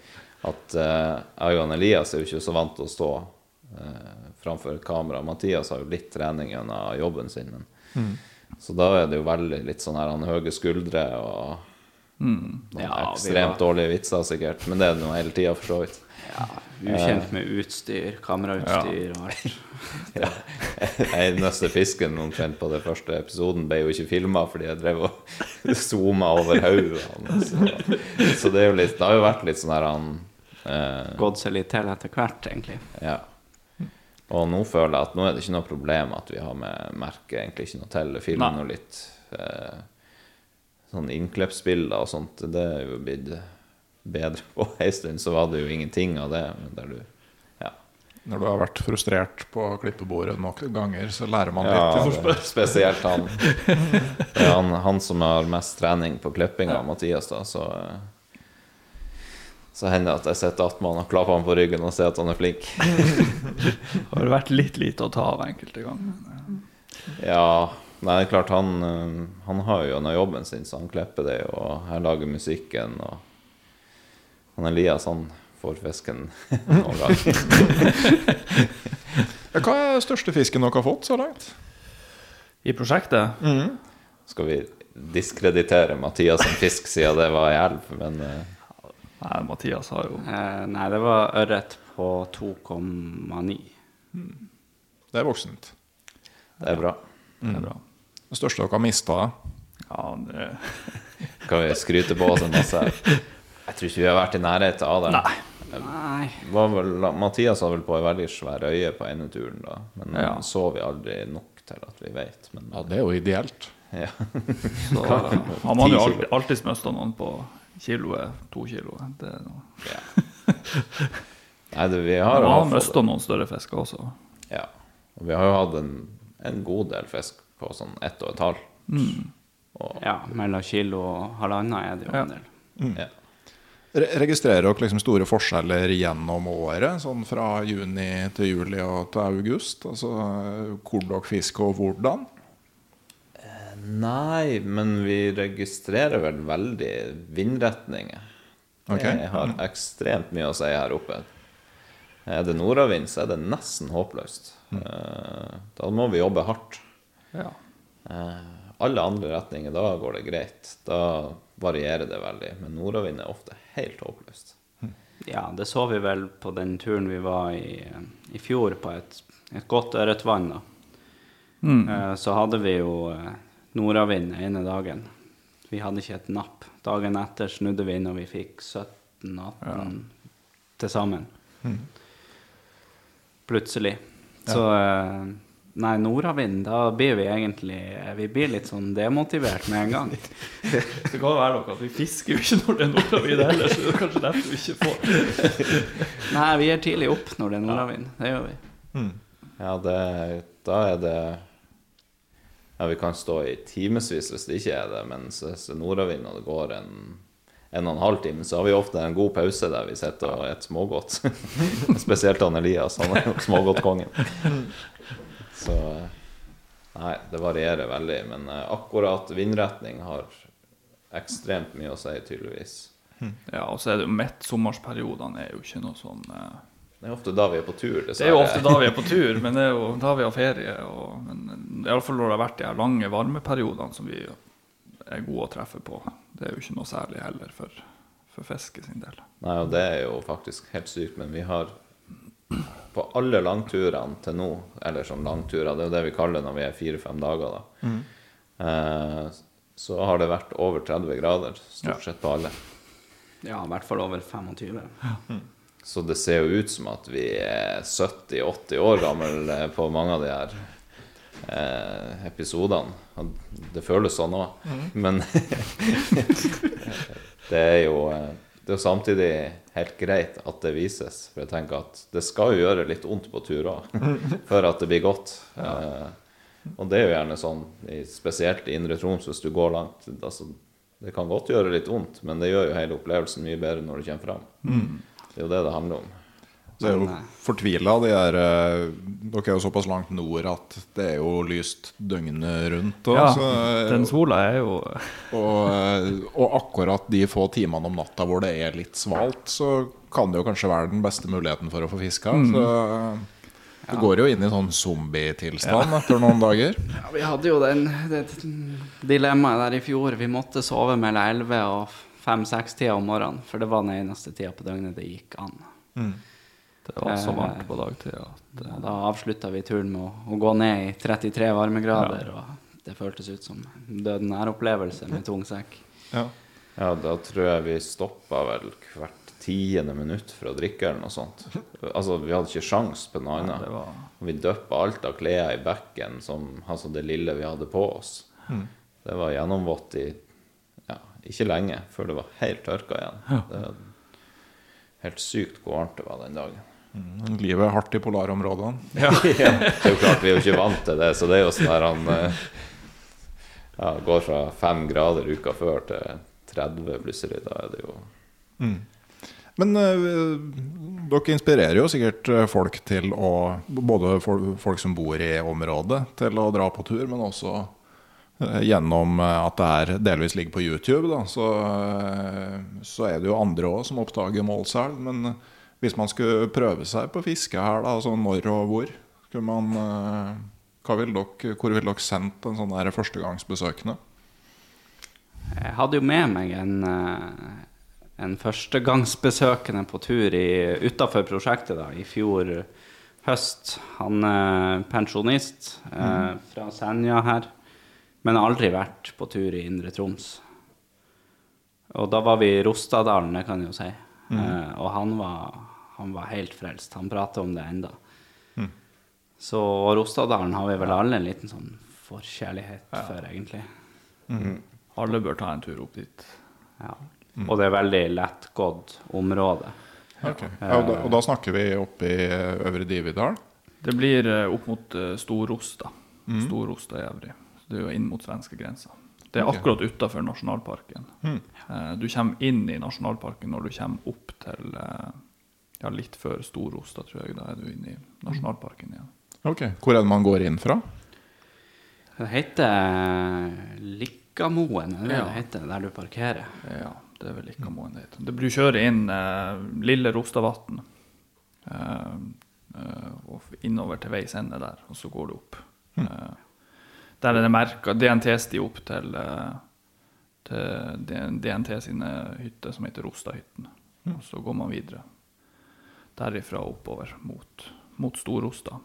at eh, jeg og Elias er jo ikke så vant til å stå uh, framfor kamera. Mathias har jo litt trening gjennom jobben sin. Men, Så da er det jo veldig litt sånn her han høye skuldre og noen Ja, ekstremt var- dårlige vitser, sikkert. Men det er det nå hele tida, for så vidt. Ja, ukjent med utstyr, kamerautstyr og alt. nøste fisken omtrent på den første episoden ble jo ikke filma fordi jeg drev og zooma over hodet hans. Så, så det er jo litt Det har jo vært litt sånn her han eh, Gått seg litt til etter hvert, egentlig. Ja. Og nå føler jeg at nå er det ikke noe problem at vi har med merket egentlig ikke noe til. Filmer Nei. nå litt eh, sånn innklippsbilder og sånt. Det er jo blitt bedre på ei stund, så var det jo ingenting av det. Men der du Ja. Når du har vært frustrert på klippebordet nok ganger, så lærer man ja litt. det, spesielt han. Han, han som har mest trening på klippinga, Mathias, da, så så hender det at jeg sitter attmed han og klapper han på ryggen og ser at han er flink. Har det vært litt lite å ta av enkelte ganger. Ja, nei, det er klart han, eh, han har jo denne jobben sin, så han klipper det, og her lager musikken, og han Elias, han får fisken noen gang. Hva er den største fisken dere har fått så langt? I prosjektet Skal vi diskreditere Mathias som fisk, siden det var ei elv, men uh... Nei, Mathias har jo Eh, nei, det var ørret på 2,9. Det er voksent. det er bra. Det er bra. Det største dere har mista? Ja, det Kan vi skryte på oss en masse? Jeg tror ikke vi har vært i nærheten av det. Nei. Nei. Var vel, Mathias hadde vel på ei veldig svær øye på ene turen, da. Men Ja. så vi aldri nok til at vi vet. Men Ja, det er jo ideelt. ja. Så har man jo alltid, alltid mista noen på kiloet, to kilo. Det er noe. Nei, det, vi har har fått- mista noen større fisker også. Ja. Og vi har jo hatt en, en god del fisk på sånn ett og et halvt. Og, Ja, mellom kilo og halvannen er det jo en del. ja. Re registrerer dere liksom store forskjeller gjennom året? Sånn fra juni til juli og til august? Altså eh, hvor dere fisker og hvordan? Nei, men vi registrerer vel veldig vindretninger. Ok. Det har ekstremt mye å si her oppe. Er det nordavind, så er det nesten håpløst. Eh, Da må vi jobbe hardt. Ja. Eh, Alle andre retninger, da går det greit. Da varierer det veldig. Men nordavind er ofte helt håpløst. Ja, det så vi vel på den turen vi var i, i fjor, på et, et godt ørretvann. da. Eh, Så hadde vi jo eh, nordavind ene dagen. Vi hadde ikke et napp. Dagen etter snudde vi inn, og vi fikk 17-18 til sammen. Plutselig. Så eh, Nei, nordavind, da blir vi egentlig Vi blir litt sånn demotivert med en gang. Det kan være noe at vi fisker jo ikke når det er nordavind heller, så det er kanskje derfor vi ikke får Nei, vi er tidlig opp når det er nordavind. Det gjør vi. Ja, det, da er det Ja, vi kan stå i timevis hvis det ikke er det, men hvis det er nordavind og det går en en og en halv time, så har vi ofte en god pause der vi sitter og spiser smågodt. Spesielt han Elias, han er jo smågodtkongen. Så Nei, det varierer veldig, men eh, akkurat vindretning har ekstremt mye å si, tydeligvis. Ja, og så er det jo midtsommersperiodene er jo ikke noe sånn eh, Det er ofte da vi er på tur, Det er jo ofte da vi er på tur, men det er jo da vi har ferie. Og, men iallfall når det har vært de her lange varmeperiodene som vi er gode å treffe på. Det er jo ikke noe særlig heller for, for fiske sin del. Nei, og det er jo faktisk helt sykt, men vi har på alle langturene til nå, eller sånn langturer, det er jo det vi kaller når vi er fire-fem dager, da, eh, så har det vært over 30 grader stort sett på alle. Ja, i hvert fall over 25. Så det ser jo ut som at vi er 70-80 år gamle eh, på mange av de her eh, episodene. Det føles sånn òg. Men det er jo eh, Det er jo samtidig helt greit at det vises. For jeg tenker at det skal jo gjøre litt vondt på tur før at det blir godt. Eh, og det er jo gjerne sånn, spesielt i Indre Troms, hvis du går langt. Altså, det kan godt gjøre litt vondt, men det gjør jo hele opplevelsen mye bedre når du kommer fram. Det er jo det det handler om. Det er jo eh, fortvila. De er, eh, dere er jo såpass langt nord at det er jo lyst døgnet rundt. Og, Ja, så, den sola er jo og, eh, og akkurat de få timene om natta hvor det er litt svalt, så kan det jo kanskje være den beste muligheten for å få fiska. Så det går jo inn i sånn zombietilstand etter noen dager. Ja, vi hadde jo den, det dilemmaet der i fjor. Vi måtte sove mellom 11 og 5-6 tida om morgenen, for det var den eneste tida på døgnet det gikk an. Det var så varmt på dagtid at Ja, da avslutta vi turen med å, å gå ned i 33 varmegrader, og det føltes ut som døden nær-opplevelse med tung sekk. Ja. Ja, da tror jeg vi stoppa vel hvert tiende minutt for å drikke eller noe sånt. Altså, vi hadde ikke sjans på noe annet. det var vi døppa alt av klær i bekken, som, altså det lille vi hadde på oss. Det var gjennomvått i ja, ikke lenge før det var helt tørka igjen. Det, helt sykt hvor varmt det var den dagen. Mm, Livet er hardt i polarområdene. Ja. det er jo klart, vi er jo ikke vant til det, så det er jo sånn der han eh, ja, går fra fem grader uka før til 30 plutselig. Da er det jo Men eh, dere inspirerer jo sikkert eh, folk til å Både folk, folk som bor i området, til å dra på tur, men også gjennom at det er delvis ligger på YouTube, da, så, så er det jo andre òg som oppdager Målselv. Men hvis man skulle prøve seg på fiske her, da, altså når og hvor, skulle man eh, vil dere, Hvor ville dere sendt en sånn der førstegangsbesøkende? Jeg hadde jo med meg en, eh, en førstegangsbesøkende på tur utafor prosjektet da, i fjor høst. Han er pensjonist eh, fra Senja her, men har aldri vært på tur i Indre Troms. Og da var vi i Rostadalen, det kan jeg jo si. Eh, og han var, han var helt frelst. Han prater om det enda. Så Rostadalen har vi vel alle en liten sånn forkjærlighet for, egentlig. Alle bør ta en tur opp dit. Ja. Og det er veldig lettgått område. Ok. Ja, og, da, og da snakker vi oppe i eh, Øvre Dividal? Det blir eh, opp mot Storosta. Mm. Storosta i Evry. Så Det er jo inn mot svenskegrensa. Det er akkurat utafor nasjonalparken. Mm. du kommer inn i nasjonalparken når du kommer opp til eh, ja, litt før Storosta, tror jeg. Da er du inne i nasjonalparken igjen. Ok. Hvor er det man går inn fra? Det heter Likkamoen, er det Ja. det heter, der du parkerer? Ja, det er vel Likkamoen det heter. Du blir kjøre inn eh, Lille Rostavatn. Eh, eh, og innover til veis ende der, og så går du opp. Eh, der er det merka DNT-sti opp til, eh, til DNT sine hytter, som heter Rostahytten. Og så går man videre derifra oppover mot, mot Stor-Osta.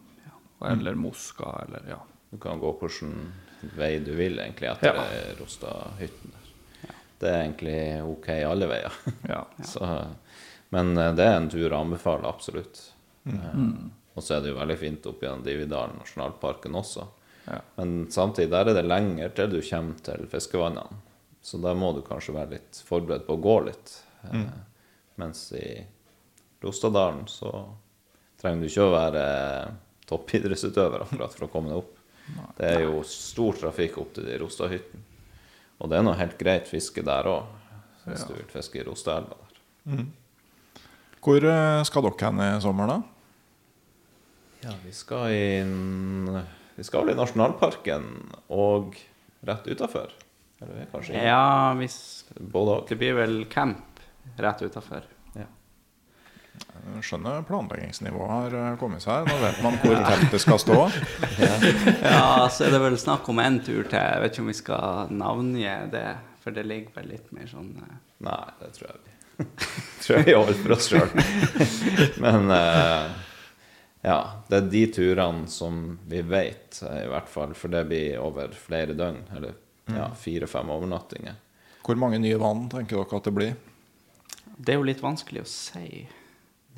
Eller Moska, eller ja. Du kan gå hvilken vei du vil egentlig etter Ja. ja. Rostahytten. Ja. Det er egentlig ok alle veier. ja. Så, men eh, det er en tur å anbefale, absolutt. Eh, Og så er det jo veldig fint opp gjennom Dividalen nasjonalparken også. Ja. Men samtidig der er det lenger til du kommer til fiskevannene. Så der må du kanskje være litt forberedt på å gå litt. Eh, Mens i Rostadalen så trenger du ikke å være toppidrettsutøver akkurat for å komme deg opp. Det er jo stor trafikk opp til de Rostadhyttene. Og det er noe helt greit fiske der òg, hvis du vil fiske i Rostaelva der. Hvor eh, skal dere hen i sommer, da? Ja, vi skal i Vi skal vel i nasjonalparken og rett utafor. Eller er kanskje. Ja, hvis både og. Det blir vel camp rett utafor. Skjønner planleggingsnivået har eh, kommet seg. Nå vet man hvor teltet skal stå. Ja, så er det vel snakk om en tur til. Jeg vet ikke om vi skal navngi det, for det ligger vel litt mer sånn eh, Nei, det tror jeg vi tror jeg vi holder for oss sjøl. Men eh, ja, det er de turene som vi vet, i hvert fall, for det blir over flere døgn. Eller ja, fire-fem overnattinger. Hvor mange nye vann tenker dere at det blir? Det er jo litt vanskelig å si.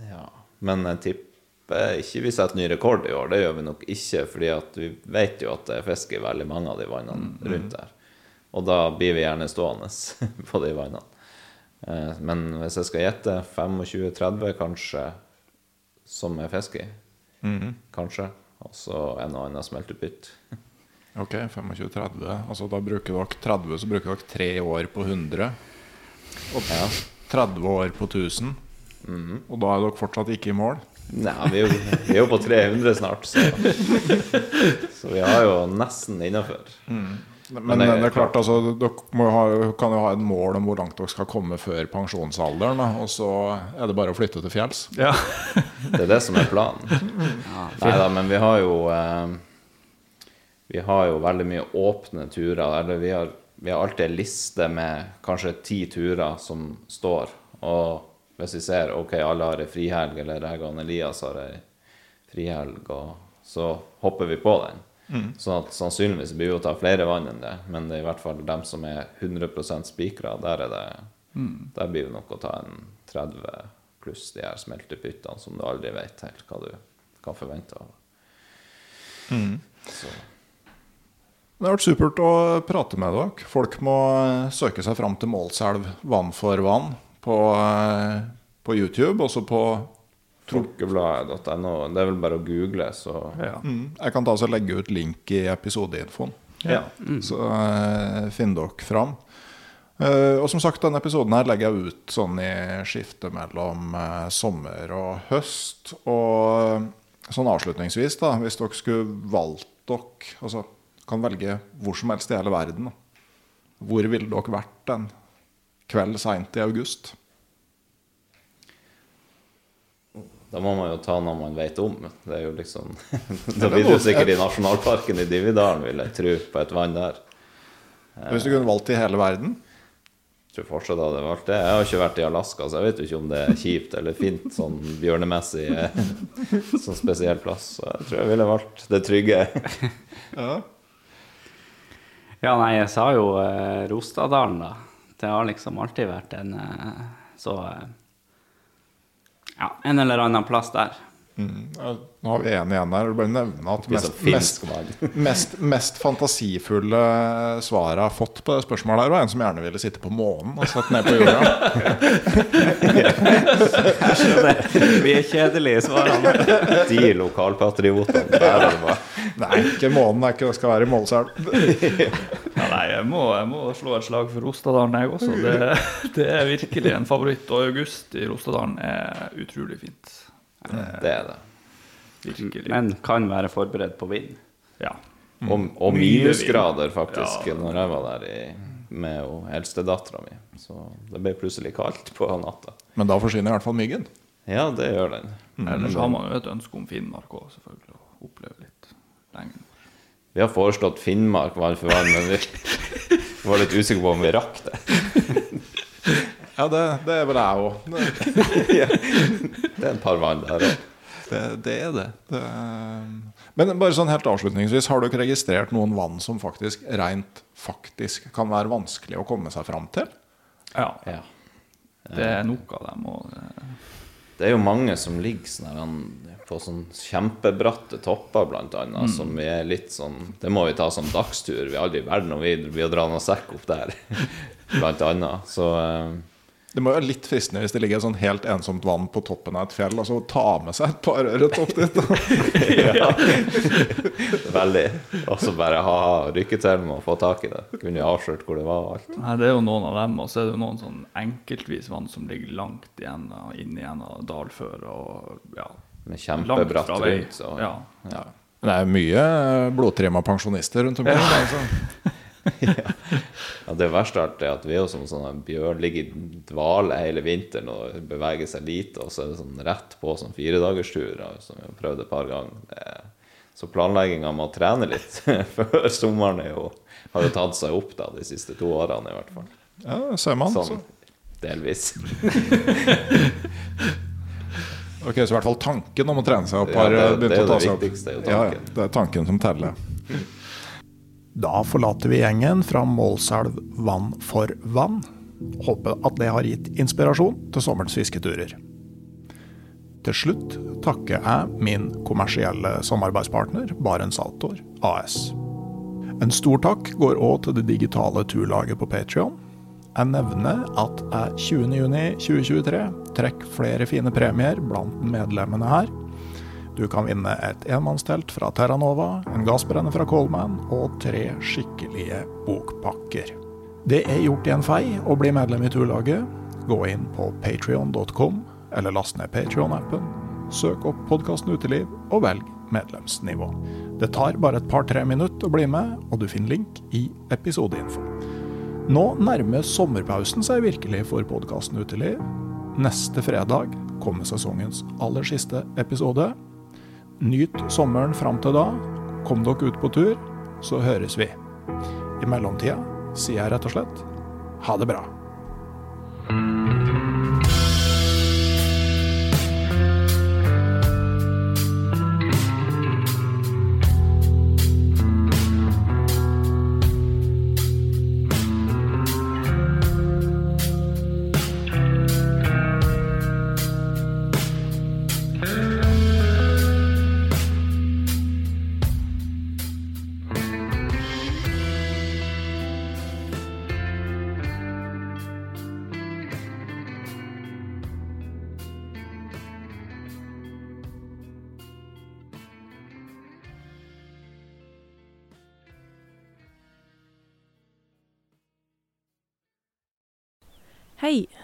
Ja, men jeg tipper ikke vi setter ny rekord i år. Det gjør vi nok ikke, fordi at vi vet jo at det er fisk i veldig mange av de vannene rundt der. Og da blir vi gjerne stående på de vannene. Eh, Men hvis jeg skal gjette 25-30 kanskje som er fisk i. Kanskje. Og så en og annen smeltepytt. Ok, 25-30. Altså da bruker dere 30, så bruker dere 3 år på 100. Og 30 år på 1000. Og da er dere fortsatt ikke i mål. Nei, vi er jo, vi er jo på 300 snart, så Så vi har jo nesten innafor. Men, det er det er klart, altså, dere må ha, kan jo ha et mål om hvor langt dere skal komme før pensjonsalderen. Og så er det bare å flytte til fjells. ja. Det er det som er planen. Nei da, men vi har jo eh, Vi har jo veldig mye åpne turer. Eller vi har, vi har alltid en liste med kanskje ti turer som står. Og hvis vi ser ok, alle har ei frihelg, eller jeg og Elias har ei frihelg, og så hopper vi på den. Sånn at sannsynligvis blir vi å ta flere vann enn det, men det er i hvert fall dem som er 100% spikra. Der, er det, der blir det nok å ta en 30 pluss de her smeltepyttene som du aldri vet helt hva du kan forvente av. Så, Det har vært supert å prate med dere. Folk må søke seg fram til Målselv vann for vann på, eh, på YouTube, også på Folkebladet.no. Det er vel bare å google, så Ja. mm, Jeg kan ta og legge ut link i episodeinfoen. Ja. Så uh, finn dere fram. Uh, og som sagt, denne episoden her legger jeg ut sånn i skiftet mellom uh, sommer og høst. Og sånn avslutningsvis, da, hvis dere skulle valgt dere Altså kan velge hvor som helst i hele verden, da. hvor ville dere vært en kveld seint i august? da må man jo ta noe man vet om. Det er jo liksom Da blir du sikkert i nasjonalparken i Dividalen, vil jeg tro, på et vann der. Hvis du kunne valgt i hele verden? Jeg tror fortsatt jeg hadde valgt det. Jeg har ikke vært i Alaska, så jeg vet jo ikke om det er kjipt eller fint sånn bjørnemessig eh, sånn spesiell plass. Så jeg tror jeg ville valgt det trygge. Ja. Ja, nei, jeg sa jo eh, Rostadalen, da. Det har liksom alltid vært en eh, så eh, Ja, en eller annen plass der. Mm. Nå har vi en igjen her. Du bare nevne at mest, mest, mest, mest fantasifulle svaret jeg har fått på det spørsmålet, her var en som gjerne ville sitte på månen og satt ned på jorda. jeg skjønner. Vi er kjedelige, svarene. De lokalpatriotene. Der er Nei, ikke månen. Det er ikke det skal være i Målselv. Ja, nei, jeg må, jeg må slå et slag for Rostadalen, jeg også. Det, det er virkelig en favoritt. Og august i Rostadalen er utrolig fint. Det er det. Virkelig. Men kan være forberedt på vind. ja. Og, og minusgrader, faktisk, Ja. når jeg var der i, med eldstedattera mi. Så det ble plutselig kaldt på natta. Men da forsvinner i hvert fall myggen. Ja, det gjør den. Ellers har man jo et ønske om Finnmark òg, selvfølgelig. Å oppleve litt lenger. Vi har foreslått Finnmark vann for vann, men vi var litt usikre på om vi rakk det. Ja, det, det er vel jeg òg. Det er et par vann der òg. Det, det er det. det. Men bare sånn helt avslutningsvis, har dere registrert noen vann som faktisk rent faktisk kan være vanskelig å komme seg fram til? Ja, Ja. det er nok av dem. Og det, Det er jo mange som ligger sånn på sånn kjempebratte topper, blant annet, som vi er litt sånn Det må vi ta som dagstur. Vi er aldri i verden om vi blir å dra noen sekk opp der, blant annet. Så eh, Det må jo være litt fristende hvis det ligger et sånn helt ensomt vann på toppen av et fjell, og så ta med seg et par ørret opp dit. veldig. Og så bare ha-ha, rykke til med å få tak i det. Kunne avslørt hvor det var og alt. nei, det er jo noen av dem, og så er det jo noen sånn enkeltvis vann som ligger langt igjen, inn i en av dalfør og ja, Med kjempebratt rundt. Så, Ja. ja. Det er mye blodtrimma pensjonister rundt omkring. Altså. Ja, det verste av alt er at vi er jo som sånne bjørn ligger i dvale hele vinteren og beveger seg lite, og så er det sånn rett på sånn firedagerstur da, som vi har prøvd et par ganger. Er- Så planlegginga med å trene litt før sommeren er jo, har jo tatt seg opp da, de siste to årene i hvert fall. Ja, ser man. Sånn Så. delvis. Ok, Så i hvert fall tanken om å trene seg opp har det- eh, det begynt å ta seg opp. Det er jo Ja, tanken. det er tanken som teller. Da forlater vi gjengen fra Målselv vann for vann. Håper at det har gitt inspirasjon til sommerens fisketurer. Til slutt takker jeg min kommersielle samarbeidspartner Barents Outdoor AS. En stor takk går òg til det digitale turlaget på Patrion. Jeg nevner at jeg 20.6.2023 trekker flere fine premier blant medlemmene her. Du kan vinne et enmannstelt fra Terranova, en gassbrenner fra Coleman og tre skikkelige bokpakker. Det er gjort i en fei å bli medlem i turlaget. Gå inn på patrion.com, eller last ned Patrion-appen. Søk opp podkasten Uteliv, og velg medlemsnivå. Det tar bare et par-tre minutter å bli med, og du finner link i episodeinfo. Nå nærmer sommerpausen seg virkelig for podkasten Uteliv. Neste fredag kommer sesongens aller siste episode. Nyt sommeren fram til da. Kom dere ut på tur, så høres vi. I mellomtida sier jeg rett og slett ha det bra.